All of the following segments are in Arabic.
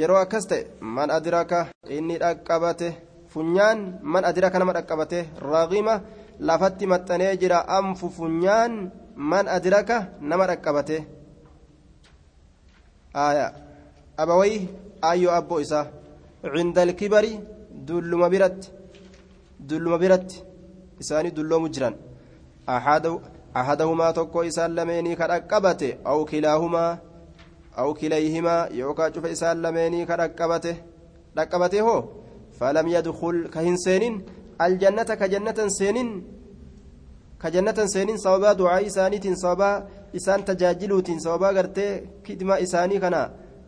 yeroo akkas ta'e man adraka inni dhaqqabate funyaan man adraka nama dhaqqabate raqima lafatti maxxanee jira anfu funyaan man adraka nama dhaqqabate. Aya abawayhi ayyoo abboo isaa cinda alkibari dulluma biratti. Dulluma biratti. Isaanii dulloomu jiran. Ahadahumaa tokko isaan lameenii ka dhaqqabate aw kilaahumaa أو كليهما يوكا شوف إسان لميني كرقبته رقبته هو فلم يدخل كهن سينين الجنة كجنة سينين كجنة سينين صوابا دعاء إسانيتين صوابا إسان تجاجلوتين صوابا غرتي كدما إساني كنا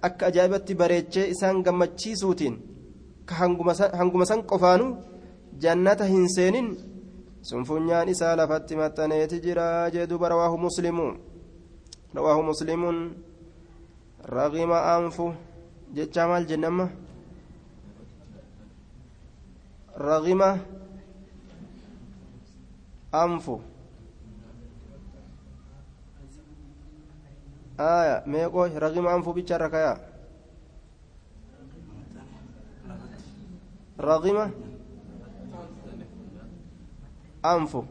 akka ajaa'ibatti bareechee isaan gammachiisuutiin ka hanguma san qofaanu? Jannata hin seenin? Sun funyaan isaa lafatti maxxaneeti jira jee duba rawaahu muslimu raqima anfu jechaa maal jennamma raqima anfu aya meeqoo raqima anfu bicha irra kayaa raqima anfu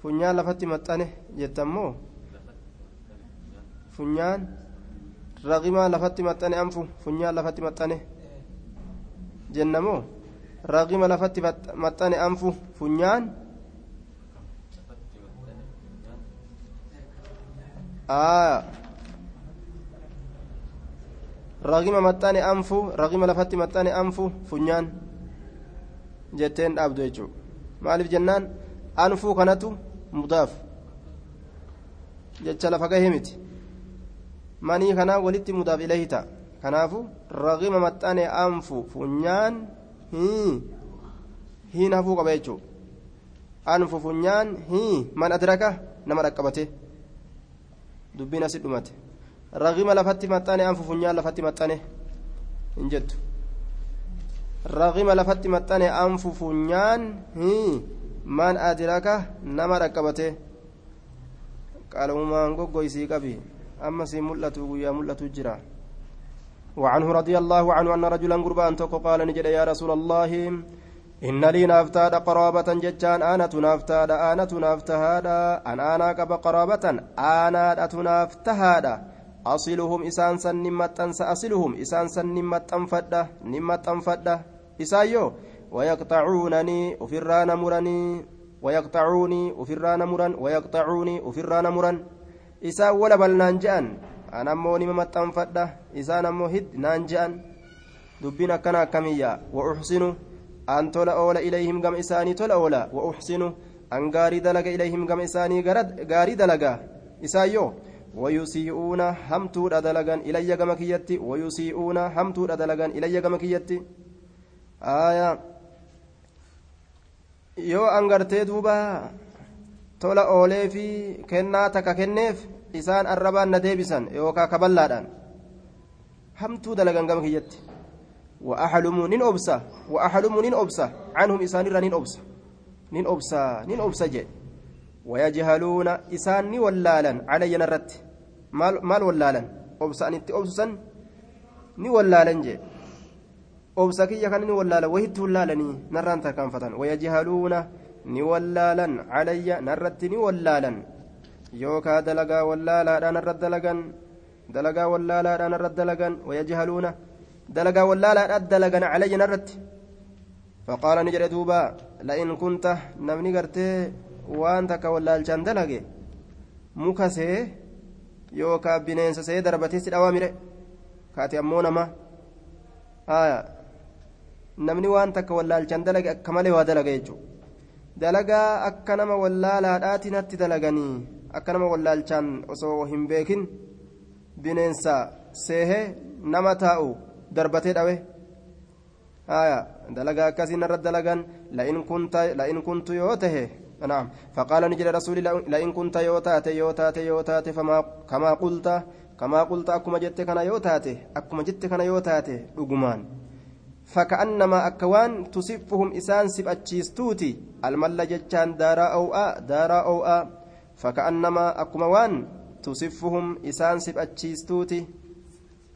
funyaan lafatti maxxane jettammoo funyaan raqimaa lafatti maxxane anfu funyaan lafatti maxxane jennamoo raqima lafatti maxxane anfu funyaan raqima maxxane anfu raqima lafatti maxxane anfu funyaan jetteen dhaabdu jechuudha maaliif jennaan anfuu kanatu mudaaf jecha lafa gahee miti manii kanaa walitti mudaaf ilahi ta'a kanaafu raqima maxxane anfu funyaan hiin hafuu qaba jechuudha anfu funyaan hii man adraka nama dhaqqabate dubbiin asi dhumate raqima lafatti maxxane anfu funyaan lafatti maxxane hin jettu. raqima lafatti maxxane anfu funyaan man adraka nama dhaqqabate qalmumaan goggoysii qabi amma sii mul'atu guyyaa mul'atu jira وعنه رضي الله عنه أن رجلا قربان توكو قال نجد يا رسول الله إن لي نافتاد قرابة ججان أنا تنافتاد أنا تنافتهادا أن أنا كب قرابة أنا أتنافتهادا أصلهم إسان سن نمت أصلهم إسان سن نمت أنفدة نمت أنفدة إسايو ويقطعونني أفران مرني ويقطعوني أفران مرن ويقطعوني أفران مرن. إسا ولا بل نانجان أنا أمو نمت أنفدة إسان أمو هد نانجان دبنا كان كمية وأحسن أن تلا أولى إليهم قم إساني تلا أولى وأحسن أن غاري دلق إليهم قم إساني غاري دلق إسايو ويسيئون همتو دلقا إلي قم كيتي ويسيئون همتو دلقا إلي قم كيتي aayaa. Yoo angartee duuba tola oolee fi kennaa takka kenneef isaan arrabaan na deebisan yookaan kaballaadhaan hamtuu dalagan gama kiyyatti wa'axalumuu nin obsa wa'axalumuu nin obsa canhum isaanirra nin obsa nin obsa nin obsa jedhe wayajhaluuna isaan ni wallaalan calayyan irratti maal wallaalan obsa an itti obsusan ni wallaalan jedhe obsa kiyya kan ni wallaalan wahitti wallaalanii narraan tarkaanfatan wayajhaluuna ni wallaalan calayya narratti ni wallaalan yookaa dalagaa wallaalaadhaan irra dalagan dalagaa wallaalaadhaan irra dalagan wayajhaluuna dalagaa wallaalaadhaan dalagan calayya narratti فقال نجر دوبا لئن كنت نمني قرتي waan takka wallaalchaan dalage muka see yookaan bineensa see darbatee si dhawaa mire kaati ammoo nama namni waan takka wallaalchaan dalage akka malee waa dalaga jechuudha dalagaa akka nama wallaalaadhaati natti dalaganii akka nama wallaalchaan osoo hin beekin bineensa seehee nama taa'u darbatee dhawe dalagaa akkasiin irra dalagan la'in kuntu yoo tahe نعم فقال نجل رسول لئن كنت يوتات يوتات يوتات فما كما قلت كما قلت أكما جت كان يوتات أكما جت كان يوتات رجمان فكأنما أكوان تصفهم إسان سب أتشيستوتي الملا جتشان دارا أو آ دارا أو آ فكأنما أكما وان tusiffuhum isaan siphachiistuuti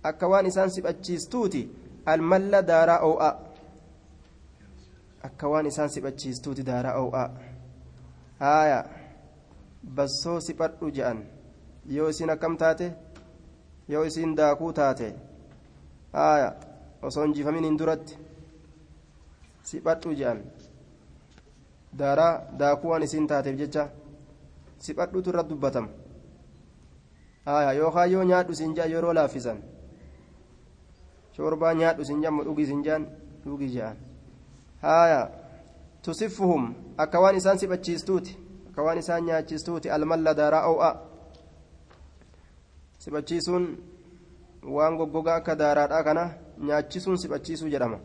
akka waan isaan siphachiistuuti almalla daaraa oo'a akka waan isaan siphachiistuuti daaraa oo'a haaya bassoo siphadhu je'an yoo isin akkam taate yoo isin daakuu taate haaya osoo hin jifaminiin duratti siphadhu je'an daaraa daakuu waan isin taateef jecha siphadhutu irratti dubbatama yookaan yoo nyaadhu siin jaa yeroo laaffisan shorbaa nyaadhu siin jaa dhugii siin jaan dhugii je'an haaya tusiffuhum akka waan isaan siphachiistuuti akka waan isaan nyaachistuuti almalla daaraa oo'a siphachiisuun waan goggogaa akka daaraadhaa kana nyaachisuun siphachiisuu jedhama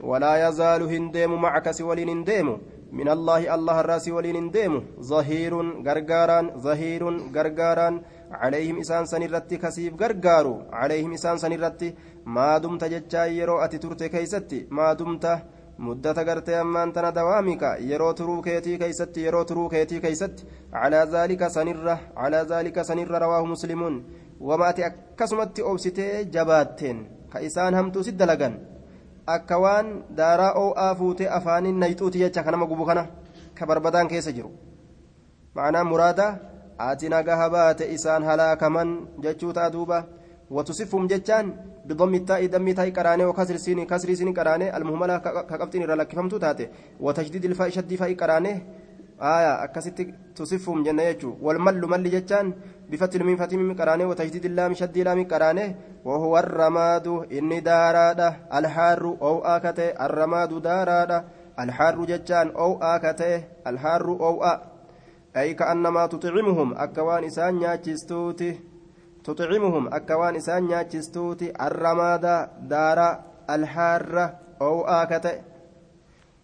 walaa yazaalu hin deemu macaka si waliin من الله الله الراس ولين ديمو ظهير غرغاران ظهير غرغاران. عليهم إسان سنرت كسيف غرغارو. عليهم إسان سنرت ما دمت جتشا يرو أتي ترت كيستي. ما دمت مدة غرتي أمان تنا دوامك يرو ترو كيتي كيستي يرو ترو كيتي كيست على ذلك سنرة على ذلك سنرة رواه مسلمون. وما أتي أكسمت أوبستي جباتين. كإسان همتو سد لغن. Akka waan daaraa oo'aa fuutee afaaniin nayxuuti jecha kanama gubu kana ka barbadaan keessa jiru ma'anaa muraada ati nagaha baate isaan halaakaman jechuu ta'a duuba watusifum jechaan بضم التاء دم تاء قرانه وكسر سين كسر سين قرانه المهمله كقبطين الفاء شد فاء قرانه آية أكست تصفهم جنة يجو والمل مل جتان بفتح الميم فتح الميم قرانه وتجديد اللام شد لام قرانه وهو الرماد إني دارادا الحار أو آكته الرماد دارادا الحار جتان أو آكته الحار أو آ أي كأنما تطعمهم أكوان إسان ياجستوتي تطعمهم أكوان إسان ياجستوتي الرماد دارا الحار أو آكته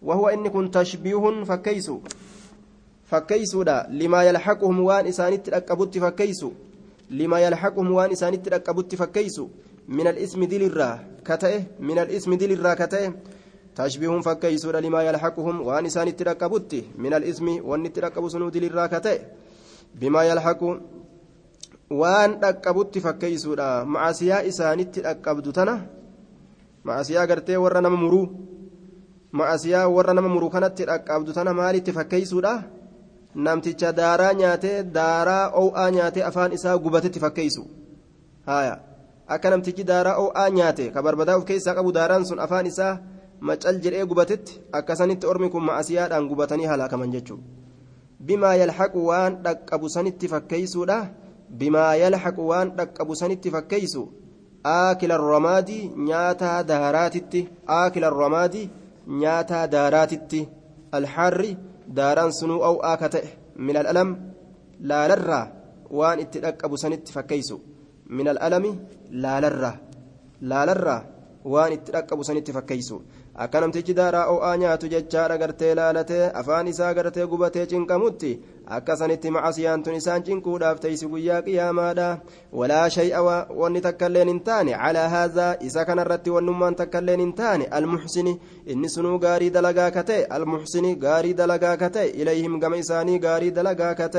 وهو إن كنت تشبيه فكيسو fakkeeysuudha limaa yalhaquhum waan isaanitti dhaqqabutti fakkeeysu limaa yalhaquhum waan isaanitti dhaqqabutti fakkeeysu min al-ismi dilirraa ka ta'e min al-ismi dilirraa ka ta'e tashbiihun fakkeeysuudha limaa yalhaquhum waan isaanitti dhaqqabutti min al-ismi wanni itti dhaqqabu sunuu dilirraa ka ta'e bimaa yalhaqu waan dhaqqabutti fakkeeysuudha macasiyaa isaanitti dhaqqabdu tana macasiyaa gartee warra nama muruu macasiyaa warra nama muruu kanatti dhaqqabdu tana maalitti fakkeeysuudha namticha daaraa nyaatee daaraa oo'aa nyaatee afaan isaa gubatetti fakkeessu haya akka namtichi daaraa oo'aa nyaate ka barbadaa of keessaa qabu daaraan sun afaan isaa macal jedhee gubatetti akkasanitti ormi kun ma'asiyaadhaan gubatanii halaakaman jechuudha bimaa yalhaqu waan dhaqqabu sanitti fakkeessuudha bimaa yalhaqu waan dhaqqabu sanitti fakkeessu aakila ramaadii nyaataa daaraatitti aakila ramaadii nyaataa daaraatitti alxarri daaraan sunuu aw'aa ka ta'e min al'alam laalarraa waan itti dhaqqabu sanitti fakkeeysu min al'alami laalarraa laalarraa waan itti dhaqqabu sanitti fakkeeysu akka namtichi daaraa o'aa nyaatu jechaadha gartee laalatee afaan isaa gartee gubatee cinqamutti akka sanitti macasiyaan tun isaan cinquudhaaf teeysi guyyaa qiyaamaadha walaa shay'a wanni takkailleen hin taane calaa haazaa isa kanarratti wannummaan takkailleen hin taane almuxsini inni sunuu gaarii dalagaa ka ta'e almuxsini gaarii dalagaa ka ilayhim gama isaanii gaarii dalagaa ka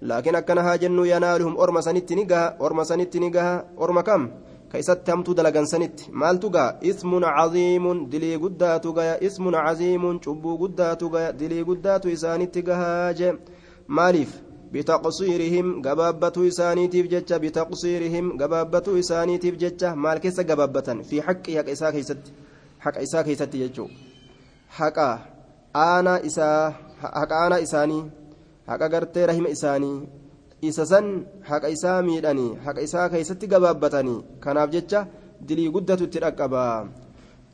laakiin akkana haa jennuu yanaaluhum orma sanitti ni gaha orma sanitti ni gaha orma kam ka isatti hamtuu dalagansanitti maaltu gaa ismun caziimun dilii guddaatu gaya ismun caziimun cubbuu guddaatu gaya dilii guddaatu isaanitti gahaaje maaliif? Bitaqsiirihim gabaabbatuu isaaniitiif jecha. Bitaqsiirihim gabaabbatuu isaaniitiif jecha. Maal keessa gabaabbatan fi haqqi haqa isaa keessatti haqa isaa keessatti jechuu. Haqa aanaa isaa haqa aanaa isaanii gartee rahima isaanii isa san haqa isaa miidhanii haqa isaa keessatti gabaabbatanii kanaaf jecha dilii guddatu itti dhaqqaba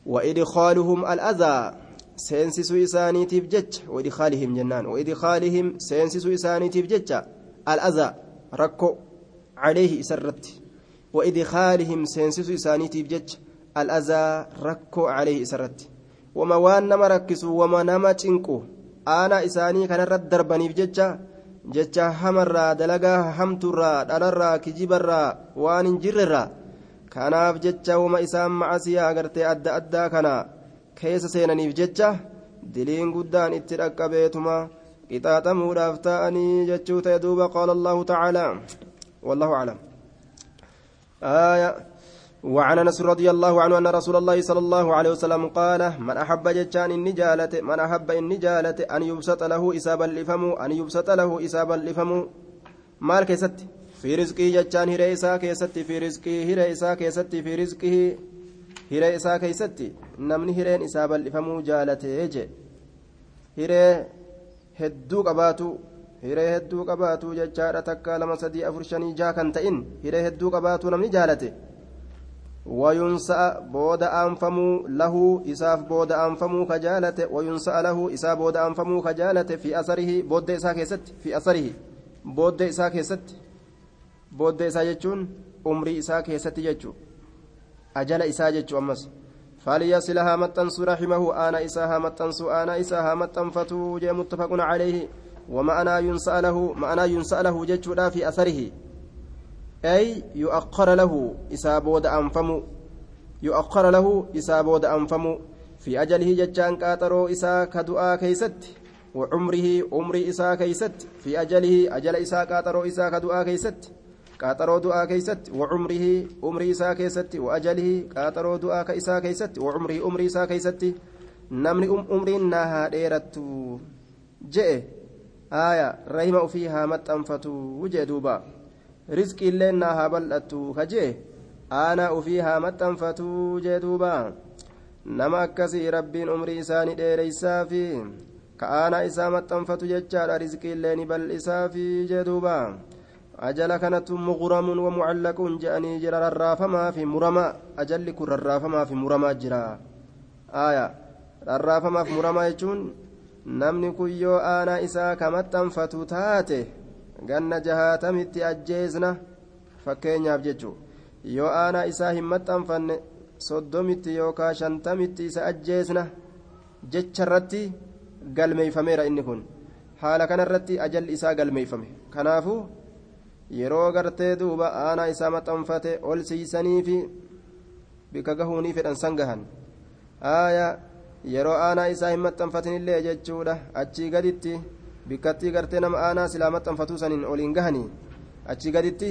الأذى سينسسو إسانيتيف جج وإدخالهم جنان وإدخالهم سينسسو إسانيتيف جج الأذى ركو عليه إسرت وإدخالهم سينسسو إسانيتيف جج الأذى ركو عليه إسرت وما وان نما ركسوا وما نما تنكو أنا إساني كان رد دربني بججة jecha hamarraa dalagaa hamturraa dhalarraa kijibarraa waan hin jirrerraa kanaaf jecha wama isaan macasiyaa agartee adda addaa kana keessa seenaniif jecha diliin guddaan itti dhaqqabeetuma qixaaxamuudhaaf ta'anii jechuu ta'e duuba qaala allahu والله أعلم آية وعن انس رضي الله عنه ان رسول الله صلى الله عليه وسلم قال من أحب جتان إني جالت من أحب إني جالت أن يبسط له اسابا لفم أن يبسط له اسابا لفم مال كيست في رزقه جتان هري إسا كيست في رزقه هري إسا كيست في رزقه هري إسا كيست نمني هرين إسابا لفم جالت يجي هري hedduu qabaatu hiree hedduu qabaatu jechaadha takka lama sadii afur shanii jaa kan ta'in hiree hedduu qabaatu namni jaalate وينسأ بود أنفمو له إساف بود أنفمو كجالة وينسأ له إسا بود أنفمو كجالة في أثره بود إسا كيست في أثره بود إسا كيست بود إسا جتشون عمري إسا كيست جتشو أجل إسا جتشو أمس. فليصلها متنسو رحمه آنا إساها متنسو آنا إساها متنفتو جاء متفق عليه. ومعنى ينسأ له معنى ينسأ له جتشو في أثره. أي يؤخر له إسابود أنفم يؤخر له إسابود أنفم في أجله جتان كاترو إسا كدعاء كيست. وعمره عمري إسا كيست. في أجله أجل إسا كاترو إسا كدعاء كيست. قاطرو دعاء كيست. وعمره عمري إسا كيست. وأجله قاطرو دعاء كإسا كيست. وعمره عمري إسا كيست. نمني أم عمري ناها ديرت جئ. آية. رحمه فيها متأنفتو. وجه دوبا. Rizqii illee naa haa bal'attu kajee? Aanaa ufii haa maxxanfatuu jee duuba. Nama akkasii rabbiin umrii isaanii dheereysaa fi ka aanaa isaa maxxanfatu jechaadha rizqii illee ni bal'isaa fi jee duuba. Ajala kanatu muquramuun wa mucallaquun je'anii jira rarraafamaa fi muramaa ajalli kun rarraafamaa fi muramaa jira. Aaya. Rarraafamaa fi muramaa jechuun namni kun yoo aanaa isaa ka maxxanfatu taate ganna jahaatamitti ajjeesna fakkeenyaaf jechuun yoo aanaa isaa hin maxxanfanne soddomitti yookaan shantamitti isa ajjeesna jecha irratti galmeeyfameera inni kun. Haala kanarratti ajalli isaa galmeeyfame. Kanaafuu yeroo gartee duuba aanaa isaa maxxanfate ol siisanii fi bika gahuunii fedhan san gahan. Yeroo aanaa isaa hin maxxanfatinillee jechuudha. Achii gaditti. Bikkattii gartee nama aanaa silaa maxxanfatuu saniin oliin gahanii achi gaditti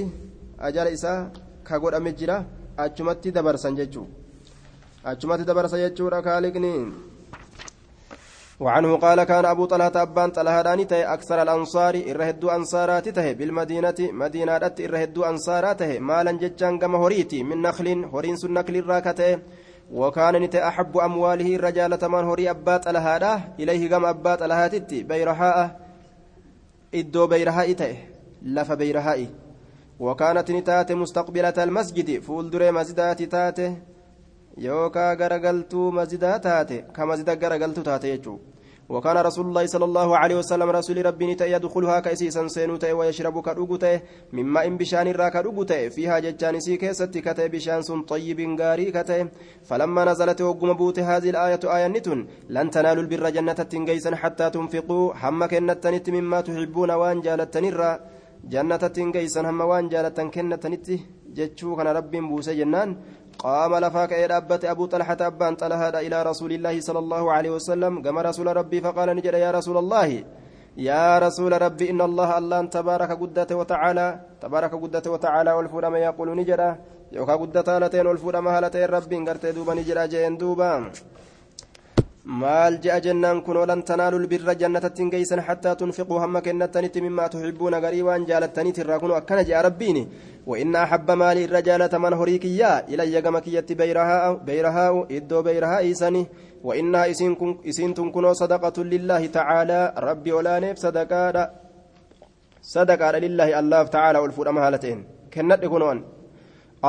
ajala isaa ka godhame jira achumatti dabarsan jechuu. Achumatti dabarsa jechuudha kaaliqni. وعنه قال كان أبو طلحة أبان طلحة داني أكثر الأنصار إرهدو أنصارات تهي بالمدينة مدينة رت إرهدو أنصارات مالا جتشان كما هريتي من نخل هرين سن نخل وكان نت أحب أمواله الرجال من هري أبات طلحة إليه كم أبات طلحة بيرحاء iddoo beeyrahaa'ii ta'e lafa ni taate mustaqbilata almasjidi fuulduree mazidaati taate yookaa garagaltuu mazidaa taate ka mazida garagaltuu taate jechuu وكان رسول الله صلى الله عليه وسلم رسول ربي نتا يدخلها كيسيسا سينوتا ويشرب كدوغتا مما إن بشان را كدوغتا فيها ججان سي كيست كتا بشان سن طيب غاري كتا فلما نزلت وقم بوت هذه الآية آية نتن لن تنالوا البر جنة تنجيسا حتى تنفقوا هم كنت مما تحبون وأن جالتنرا جنة تنجيسا هم وأن جالتن كنتنت جتشو كان رب بوسى جنان. قام لفاك إلى أبت أبو طلحة أبان طلحة إلى رسول الله صلى الله عليه وسلم قام رسول ربي فقال نجد يا رسول الله يا رسول ربي إن الله الله تبارك قدته وتعالى تبارك قدته وتعالى والفول ما يقول نجد يوكا قدته هالتين والفول ما هالتين ربي قرت دوبا نجد جين دوبا. Maal je'a jennaan kunoo lan tanaalul birra jannatattiin geeysan hattaa tunfiquu hamma kennattanitti mimmaa tuxibbuuna garii waan jaalattaniit irraa kunoo akkana je'a rabbiin وإن أحب مالي الرجالة من هريكيا إلى يجمع كيتي بيرها بيرها إدو بيرها إيساني وإنها إسين تنكنو صدقة لله تعالى ربي ولا نف صدقة صدقة لله الله تعالى والفور أمهالتين كنت يكونون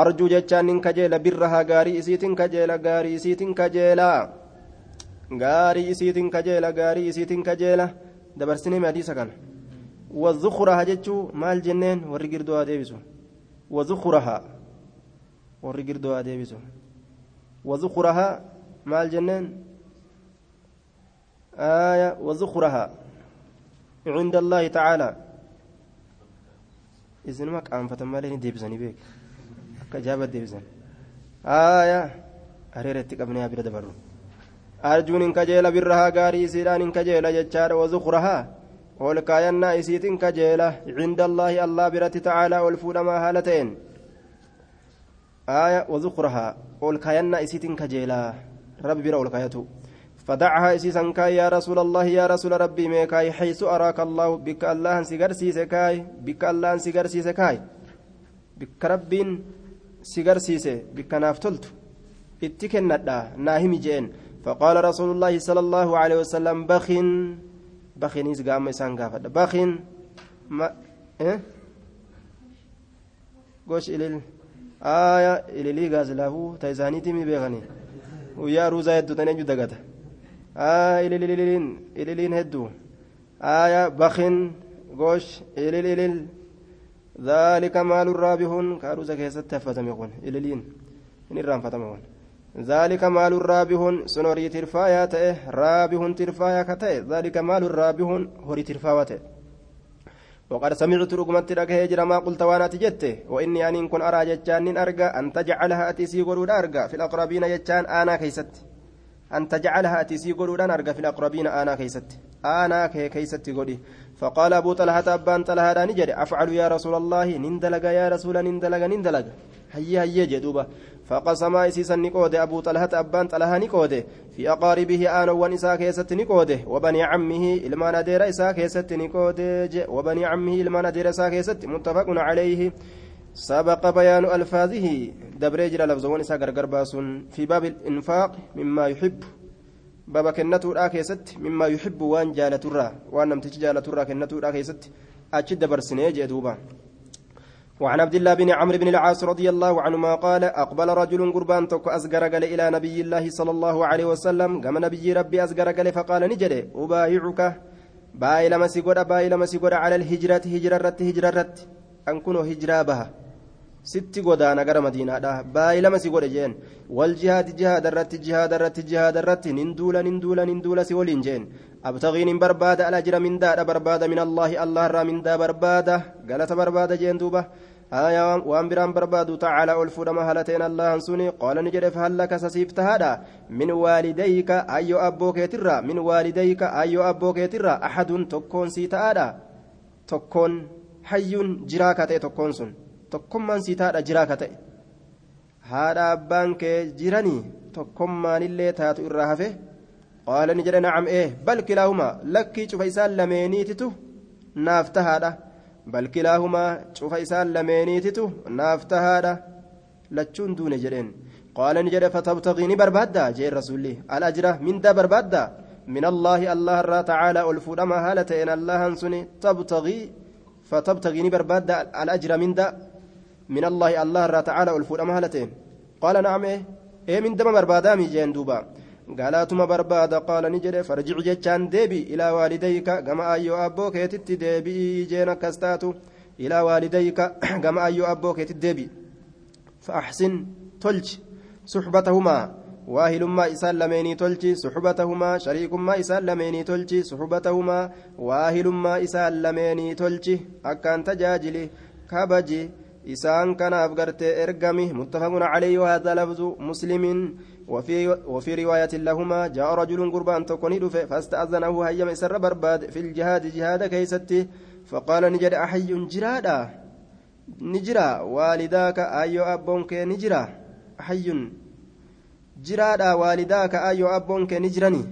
أرجو جتشان كجيل برها غاري إسيتين كجيل غاري إسيتين كجيلا gaarii isiitiin kajeela gaarii isiitiin kajeela dabarsinee hadiisa kana wazukuraha jechuu maal jenneen warri girdoo haa deebisu wazukuraha warri girdoo haa deebisu wazukuraha maal jenneen آية وذخرها عند الله تعالى إذن ما كان فتمالين ديبزني بيك كجابة ديبزن آية أريرتك أبنيها بلا دبرو arjuun hin kajeela birrahaa gaarii isiidhaan hin kajeela jechaadha wazukurahaa ol kaayannaa isiitin kajeela cinda allaahi allah biratti tacaalaa ol fuudhamaa haala ta'een آية وذكرها ol kaayannaa isiitin kajeelaa rabbi bira ol kaayatu فدعها إسيسا كاي يا رسول الله يا رسول ربي ميكاي حيث أراك الله بك الله سيغر سيسكاي بك الله سيغر سيسكاي بك رب سيغر سيسي بك نافتلت اتكندا ناهم جين فقال رسول الله صلى الله عليه وسلم بخن. بخن إسقام إسان قافد بخن. ما إيه؟ قوش إلي آية إلي لي غازلافو تيزانيتي مي بيغني. ويا روزا يدو تنجو دقاته آه إلين إلين هدو. آية بخن. غوش إلين إلين ذلك مال الرابحون. كاروزا كيست تفتم يقول إلين إن الرام فتمون ذلك مال الرابحون سنوري ترفايا تأه رابحون ترفايا كتأه ذلك مال الرابحون هوري ترفاوته وقد سمعت رقمت لك هجر ما قلت وأنا تجته وإني أن كن أرى جتان أرجى أن تجعلها أتيسي قرود أرجى في الأقربين جتان أنا كيست. أن تجعلها أتيسي قرودان أرجى في الأقربين أنا كيست. أنا كي كيست قولي فقال أبو طلحة أبان طلحة نجري أفعل يا رسول الله نندلق يا رسول نندلق نندلق. هيا هيا جدوبة. فقسم إسيسا نقود أبو طلحة أبان طلحة نقود في أقاربه آن ونساء كيست نقود وبني عمه إلما ندير إساء كيست نقود وبني عمه إلما ندير إساء كيست متفق عليه سبق بيان ألفاظه دبريجر لفظون إساء غرغر في باب الإنفاق مما يحب بابا كنتو را كيست مما يحب وان جالتورا وان نمتج جالتورا كنتو را كيست أجد برسني جدوبا وعن عبد الله بن عمرو بن العاص رضي الله عنهما قال أقبل رجل قربان تك أزجر إلى نبي الله صلى الله عليه وسلم كما نبي ربي أزجر فقال نجري أبايعك باي لما سيقول باي لما سيقول على الهجرة هجرة رت هجرة رت أن هجرة بها sitti godaana gara madiinaadha baay'ee lama si godhe jeen wal jihaadi jihaada irratti jihaada irratti jihaada irratti nin duula nin duula nin duula si waliin jeen abtaqiin hin barbaada ala jira mindaadha barbaada min allaahi allah irraa mindaa آية وان بران بربادو تعالى ألفود مهلتين الله سوني قال نجرف هل لك سسيفت هذا من والديك أيو أبوك يترى من والديك أيو أبوك يترى أحد تكون سيتا هذا تكون حي جراكة تكون سن taadha jiraa ka ta'e haadha abbaan kee jiranii tokkummaanillee taatu irraa hafe qaala ni jedhe nacam ee bal kilaahumaa lakkii cufa isaan lameeniititu naaf tahaadha cufa isaan lameeniititu naaf tahaadha lachuun duune jedheen qaala ni jedhe fatabtaqii ni barbaadda jeen rasuulli alajra mindaa barbaadda من الله الله الرا تعالى الفودما هالة إن الله سني تبتغي فتبتغي برباد الأجر من دا من الله الله را تعالى الفود أمهلتين قال نعم إيه, إيه من دم بربادا ميجين دوبا قالاتما بربادا قال نجد فرجع جتشان ديبي إلى والديك كما أيو أبوك يتت ديبي جينا كستاتو إلى والديك كما أيو أبوك يتت ديبي. فأحسن تلج صحبتهما. واهلما إسان لميني تلجي صحبتهما. شريكما إسان لميني تلجي صحبتهما. واهلما إسان لميني تلجي أكان تجاجلي. كبجي إسان كان أفقرت إرقمي. متفق عليه وهذا لفظ مسلم. وفي وفي رواية لهما جاء رجل قربان تكوني فاستأذنه هيا سر برباد في الجهاد جهاد كيستي فقال نجد أحي جرادا. نجرا. والداك أيو أبونك نجرا. أحي. جرادا. والداك أيو أبونك نجرني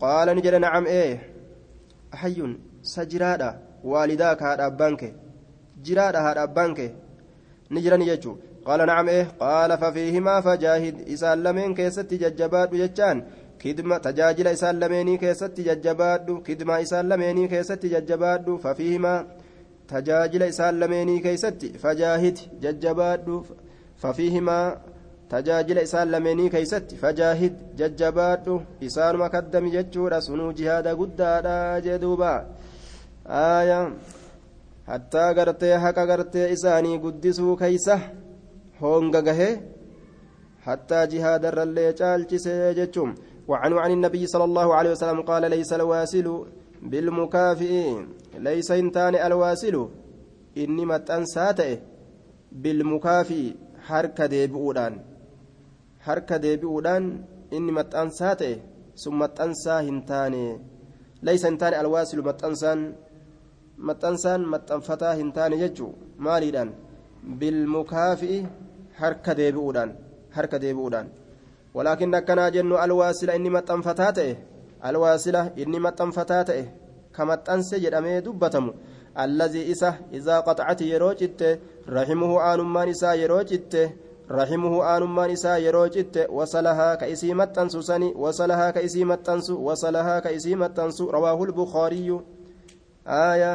قال نجد نعم إيه. أحي. سجرادا. والداك هذا أبانك. جرادا هذا أبانك. نجرني يجو. قال نعم إيه قال ففيهما فجاهد إسان لمن كيست ججباد ججان كدما تجاجل إسان لمني كيست ججباد كدما إسان لمني كيست ججباد ففيهما تجاجل إسان لمني كيست فجاهد ججباد ففيهما tajaajila isaan lameenii keeysatti fajaahid jajjabaadhu isaanuma kaddami jechuudha sunuu jihaada guddaadha jee duuba aaya hattaa gartee haqa gartee isaanii guddisuu keeysa honga gahee hattaa jihaada irrallee caalchisee jechuun وعنه عن النبي صلى الله عليه وسلم قال ليس الواسل بالمكافئ ليس انتان الواسل إني متأنساتئ بالمكافئ harka deebi'uudhaan harka deebi'uudhaan inni maxxansaa ta'e sun maxxansaa hin taane laysa hin taane alwaasilu maxxansaan maxxansaan maxxanfataa hin harka deebi'uudhaan harka deebi'uudhaan walaakin akkanaa jennu alwaasila inni maxxanfataa ta'e alwaasila inni maxxanfataa ta'e ka maxxanse jedhamee dubbatamu allazii isa izaa qaxacati yeroo citte rahimuhu aanummaan isaa yeroo citte rahimuhu aanummaan isaa yeroo citte wasalahaa ka isii maxxansu sani wasalahaa ka isii maxxansu wasalahaa ka isii maxxansu rawaahul bukaariyyu aaya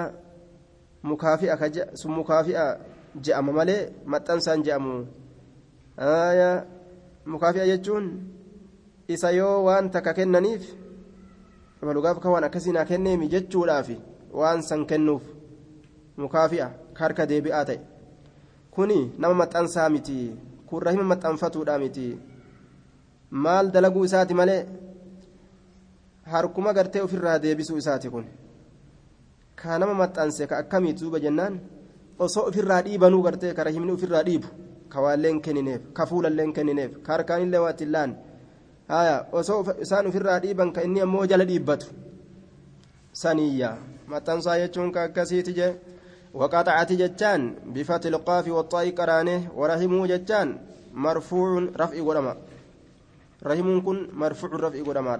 mukaafi'a je'ama malee maxxansaan je'amu mukaafi'a jechuun isa yoo waan takka kennaniif balugaaf ka waan akkasii naa kenneemi jechuudhaaf waan san kennuuf mukaafi'a ka harka deebi'aa ta'e. Kuni nama maxxansaa miti kun rahima maxxanfatuudha miti. Maal dalaguu isaati malee? Harkuma gartee ofirraa deebisuu isaati kun. Ka nama maxxanse ka akkamiiti duuba jennaan? Osoo ofirraa dhiibanuu gartee ka rahimni ofirraa dhiibu ka waalleen kennineef ka fuulalleen kennineef ka harkaanillee waatti illaan haya osoo isaan ofirraa dhiiban ka inni ammoo jala dhiibbatu saniyya maxxansaa jechuun ka akkasiiti jee وقطعت جتان بفتح القاف والطاء قرانه ورحمه جتان مرفوع رفع قدما رحم كن مرفوع رفع قدما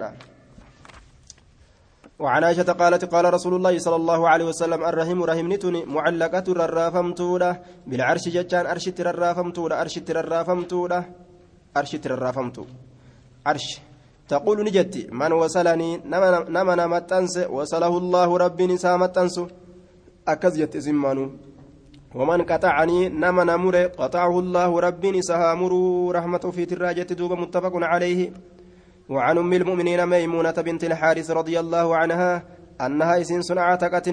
وعن عائشة قالت قال رسول الله صلى الله عليه وسلم الرحم رحمنتني معلقة ررافمتولا بالعرش جتان أرش تررافمتولا أرش تررافمتولا أرش تررافمتو عرش. تقول نجتي من وصلني نمنا نمتنس وصله الله ربي simmaanuu waman qaxacanii nama na mure qaxacahu allaahu rabbiin isa haa muruu rahmata ufiitirraa jette duuba muttafaqun calayhi وعن أم المؤمنين ميمونة بنت الحارث رضي الله عنها أنها إسين سن أعتقت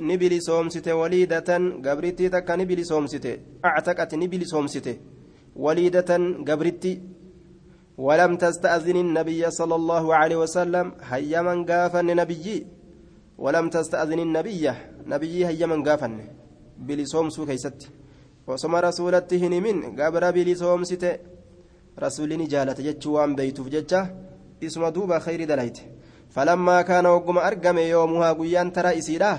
نبلي سومسته وليدة قبرتي تك نبلي سومسته أعتقت نبلي سومسته وليدة قبرتي ولم تستأذن النبي صلى الله عليه وسلم هيا من قافا نبيي ولم تستأذن النبي نبي هيا من قافا بلسوم سو كيست وسم رسولته من قبر بلسوم ست رسولني جالت جتشوان بيتوف جتشا اسم دوبا خير دليت فلما كان وقم أرقم يومها قيان ترى إسيراه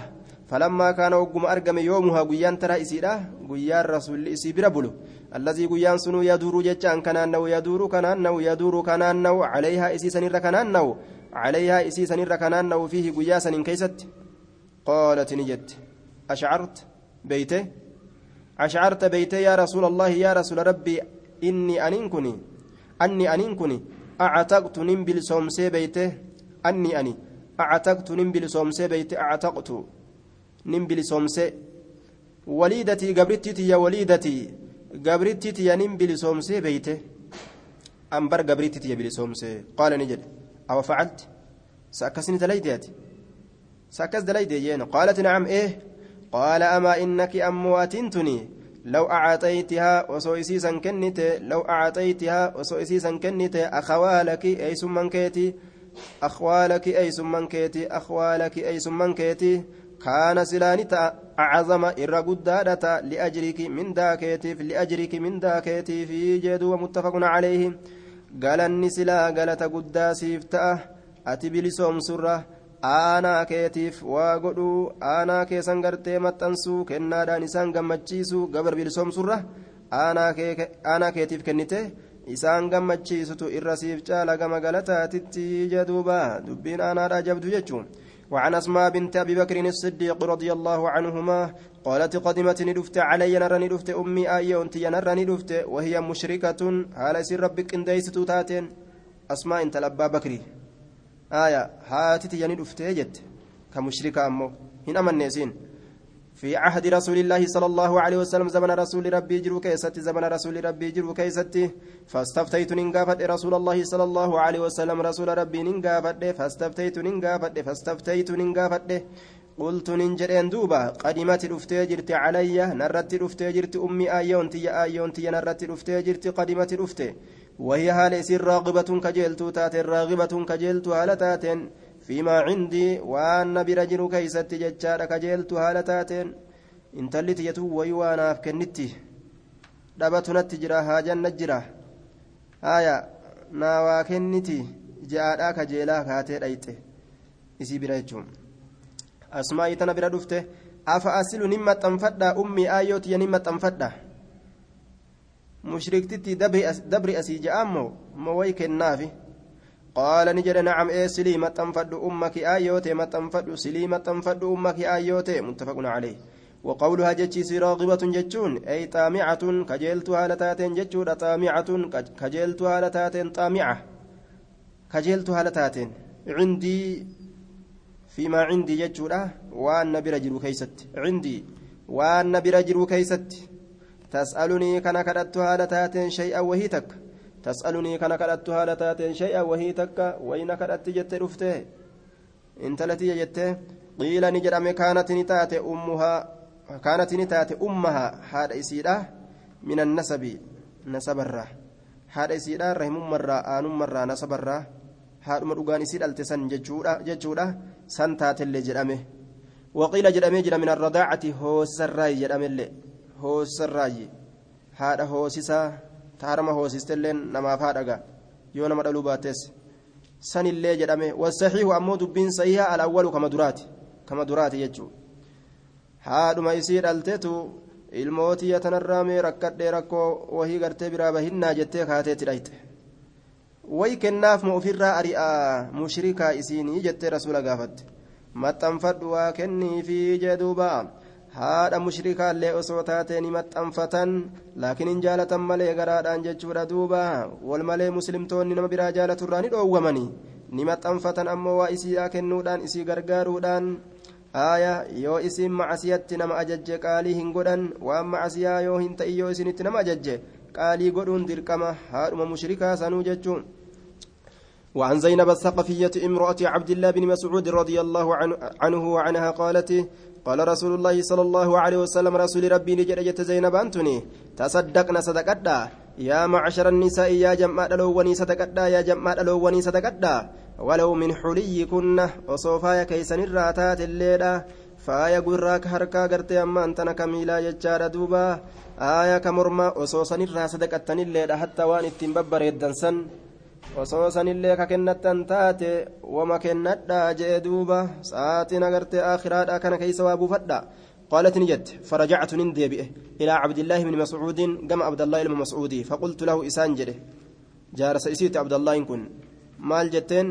فلما كان وقم أرقم يومها قيان ترى إسيراه قيان رسول إسي بربلو. الذي قيان سنو يدور جتشان كنانو يدور كنانو يدور كنانو عليها إسي سنير كنانو عليها إسي سنير كنانو فيه قياسا كيست. قالت نجت. أشعرت بيته؟ أشعرت بيته يا رسول الله أني أنكني أعتقت نمبل سومسي بيته أني أني. أعتقت نمبل سومسي بيته أعتقت نمبل سومسي وليدتي قبرتي يا وليدتي. قبرتي يا نمبل سومسي بيته أنبر قبرتي يا بل سومسي قال نجد. أو فعلت؟ سأكسني تليدياتي سأكس دليدي قالت نعم إيه. قال أما إنك أمواتنتني لو أعطيتها وسويسيسا كنت لو أعطيتها وسويسيسا كنت أخوالك أي سمن كيتي أخوالك أي سمن كيتي أخوالك أي سمن كان سلانتا أعظم إر قدادة لأجرك من داكيتي لأجرك من داكيتي في جدو متفق عليه. قال النسلا قالت قداسيف تأه أتي بلسوم سرة aanaa keetiif waa godhuu aanaa keessan gartee maxxansuu kennaadhaan isaan gammachiisuu gabar bilisoomsurra aanaa keetiif kennite isaan gammachiisutu irra siif caala gama galataatitti jedhuuba dubbiin aanaadhaa jabdu jechuun وعن أسماء بنت أبي بكر الصديق رضي الله عنهما قالت قدمت ندفت علي نرى ندفت أمي آية أنت نرى ندفت وهي مشركة هذا سر ربك إن ديست تاتين أسماء انت لبا بكري آية هاتي يعني دفتي جت كمشركة أمو هن أمن نسين في عهد رسول الله صلى الله عليه وسلم زمن رسول ربي جرو كيست زمن رسول ربي جرو كيست فاستفتيت ننقافت رسول الله صلى الله عليه وسلم رسول ربي ننقافت فاستفتيت ننقافت فاستفتيت ننقافت قلت ننجرين دوبا قدمت رفتي جرت علي نرت رفتي جرت أمي آيونتي آيونتي نرت رفتي قدمت رفتي وهي هال يسير راغبة كجلت تاتين راغبة كجلت هالتات فيما عندي وأن برجل كيست ججار كجلت هالتات إن تلت يتو ويوانا فكنتي دبت نتجرا هاجا نجرا آية ناوا كنتي. جاء كجيلا كاتي ريته إسي بريتشوم أسماء تنا برا دفته asilu nin maxxanfadha ummii aayyooti nin maxxanfadha mushriktitti dabri asii ja'ammoo ma way kennaafi qaala ni jedhe nacam ee silii maxxanfadhu ummaki aayyoote maxxanfadhu silii maxxanfadhu ummaki aayyoote muttafaqun calee وقولها جتشي راغبة جتشون أي طامعة كجلتها لتاتين جتشون طامعة كجلتها لتاتين طامعة كجلتها لتاتين عندي فيما عندي جتشون وأن برجل كيست عندي وأن برجل كيست تسألني كان كدتها لتاتين شيئا وهي تك. تسألني كان كدتها لتاتين شيئا وهي تك. وين كدت جت رفته انت التي جت. قيل نجرم كانت نتات أمها. كانت نتات أمها. هذا يسيرا من النسب. نسب الرا. هذا يسيرا رحم مرة آن مرة نسب الرا. هذا مرغان يسير التسن ججورا ججورا سنتات اللي جرمه وقيل جرمه جرم من hoosarraayi haadha hoosisaa taarama hoosistelleen namaaf haadhaga yoo nama dhaluu baates sanillee jedhame wasaxiihu ammoo dubbiin sahiha alawwalu kama duraati. Kama duraati jechuudha haadhuma isii dhalteetu ilmootii yatanarraa mee rakkadhee rakkoo wahii gartee biraa bahinnaa jettee kaateetti dhayte wayi kennaaf moo ofirraa ari'aa mushrikaa isiinii jettee rasuula gaafatte. Maxxanfadhu waa kenniifii jedhuuba. Haadha mushrikaallee osoo taatee ni maxxanfatan laakiin hin jaalatan malee garaadhaan jechuudha duuba wal malee muslimtoonni nama biraa jaalaturraa ni dhoowwamanii ni maxxanfatan ammoo waa isiidhaa kennuudhaan isii gargaaruudhaan aaya yoo isin macasiyatti nama ajajje qaalii hin godhan waan macasiyaa yoo hin ta'in yoo isinitti nama ajajje qaalii godhuun dirqama haadhuma mushrikaa sanuu jechuun وعن زينب الثقفية امرأة عبد الله بن مسعود رضي الله عنه وعنها قالت قال رسول الله صلى الله عليه وسلم رسول ربي نجد زينب أنتني تصدقنا صدقنا يا معشر النساء يا جماعة الأولين صدقنا يا جماعة الأولين صدقنا ولو من حليكن وصوفايا كيسن الراتات الليلة faaya gurraa ka harkaa gartee amma antana kamiilaa jechaadha duuba aaya ka mormaa osoo sanirraa sadaqattanilleedha hatta waan ittiin osoo sanillee ka kennattan taate wama kennadhaa jee duuba sa'aatiin agartee aakhiraadha kana keeysa waa buufadha قالت نجت فرجعت نندبئ إلى عبد الله بن مسعود قام عبد الله بن مسعود فقلت له إسان جده جارس إسيت عبد الله كن مال جتين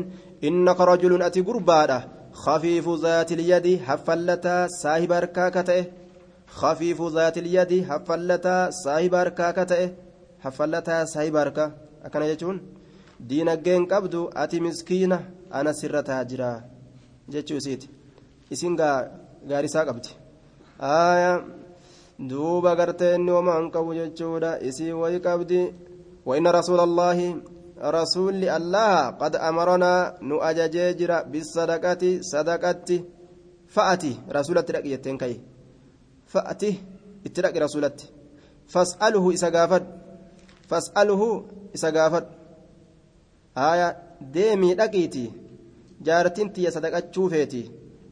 إنك رجل أتي قرباده خفيف ذات اليد حفلتا صاحب أركاكته خفيف ذات اليد حفلتا صاحب أركاكته حفلتا صاحب أركا أكن يجون دين الجين قبدو أتي مسكينة أنا سرتها جرا جتشو سيت إسنغا غارسا قبدي آية دوبا قرتي إني وما أنقبو جتشودا إسي وي قبدي وإن رسول الله رسول الله قد أمرنا نؤجججر بالصدقة صدقة فأتي رسولة ترقي يتنكي فأتي اترقي رسولة فاسأله إسقافت فاسأله إسقافت آية ديمي لقيتي جارتين تي صدقة شوفيتي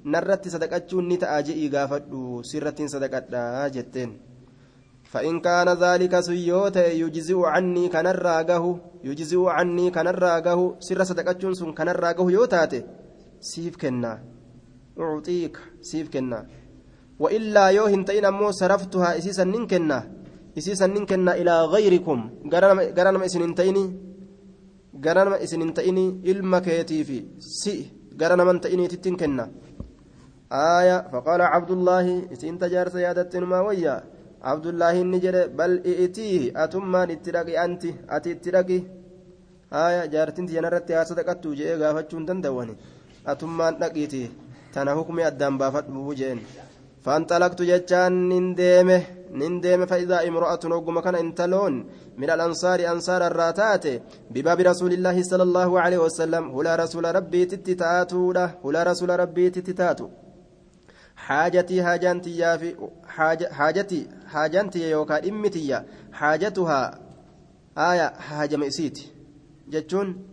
نرتي صدقة نتأجئ قافت سرتين صدقة جتين فإن كان ذلك سيوت يجزئ عني كان الراغه يجزئ عني كان الراغه سر صدقتون سن كان الراغه يوتاته سيف كنا أعطيك سيف كنا وإلا يو هنتين أمو صرفتها إسيسا ننكنا إسيسا ننكنا إلى غيركم قرانما إسن انتيني قرانما إسن انتيني إلما كيتيفي سي قرانما انتيني تتنكنا آية فقال عبد الله إسن تجار سيادة ما ويا abdullaahi inni jedhe bal i'itiihi atummaan itti dhaqi anti ati itti dhaqi haya jaartinti yanarratti haa sadaqattu jedhee gaafachuu hin danda'ani atummaan dhaqiiti tana hukmi addaan baafadhu jeen ننديمه فإذا امرأة نوغما كان انتلون من الأنصار أنصار الراتات بباب رسول الله صلى الله عليه وسلم هلا رسول ربي تتتاتو هلا رسول ربي تتتاتو حاجتي حاجانتي في حاج حاجتي حاجانتي يوكا دمتي حاجتها آية حاجة مئسيت جتون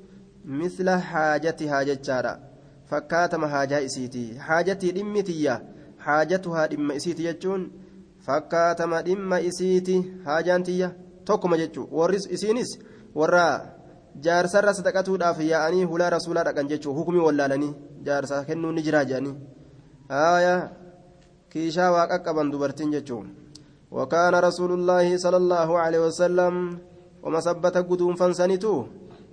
مثل حاجتها جتشارا فكاتم حاجة إسيتي حاجتي دمتي حاجتها دم إسيتي جتون فكاتم دم إسيتي حاجانتي توكما جتشو ورس إسينيس ورا jaarsarra sadaqatuudhaaf yaa'anii hulaa rasuulaa dhaqan jechuun hukumi wallaalanii jaarsa kennuu ni jiraa jedhanii aayaa kiishaa waa qaqqaban dubartiin jechuun وكان رسول الله صلى الله عليه وسلم وما ثبت قدوم فانسانيتو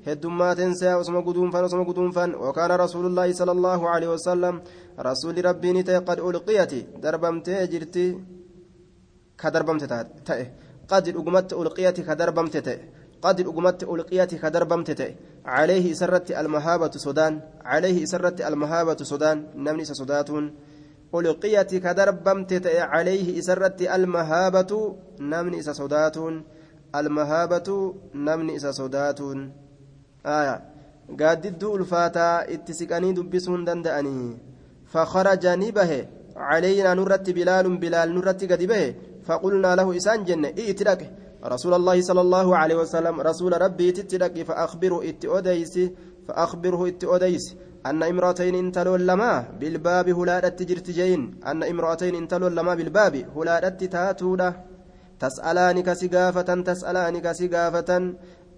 هدومات انسى وسما قدوم فان وسما قدوم فان وكان رسول الله صلى الله عليه وسلم رسول ربي نتي قد ألقيت دربمت جرتي كدربمت تأه قد أقمت ألقيت كدربمت تأه قد أقمت ألقيت كدربمت تأه عليه سرت المهابة سودان عليه سرت المهابة سودان نمني سوداتون ألقيت كدربمت تأه عليه سرت المهابة نمني سوداتون المهابة نمني سوداتون آية. قاددوا الفاتا اتسكني دبسون دندأني. فخرج نبه علينا نرت بلال بلال نرت قد به. فقلنا له إسان جنة ائتلك رسول الله صلى الله عليه وسلم رسول ربي تتلك فأخبره اتئوديس فأخبره اتئوديس أن امرأتين انتلوا لما بالباب هلادت جرتجين أن امرأتين انتلوا لما بالباب هلادت تاتولا تسألانك سقافة تسألانك سقافة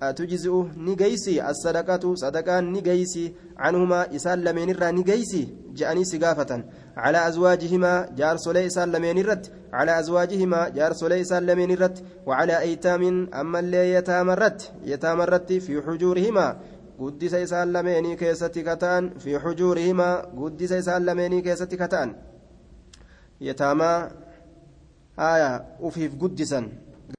أتجزئ نجيسي الصدقة صدقة نجيسي عنهما إسال لمن الرا نجيسي جاءني سقافة على أزواجهما جار سولي إسال لمن الرت على أزواجهما جار سولي إسال لمن الرت وعلى أيتام أما اللي يتامرت يتامرت في حجورهما قدس إسال لمن كيستي كتان في حجورهما قدس إسال لمن كيستي كتان يتاما آية وفيف قدسا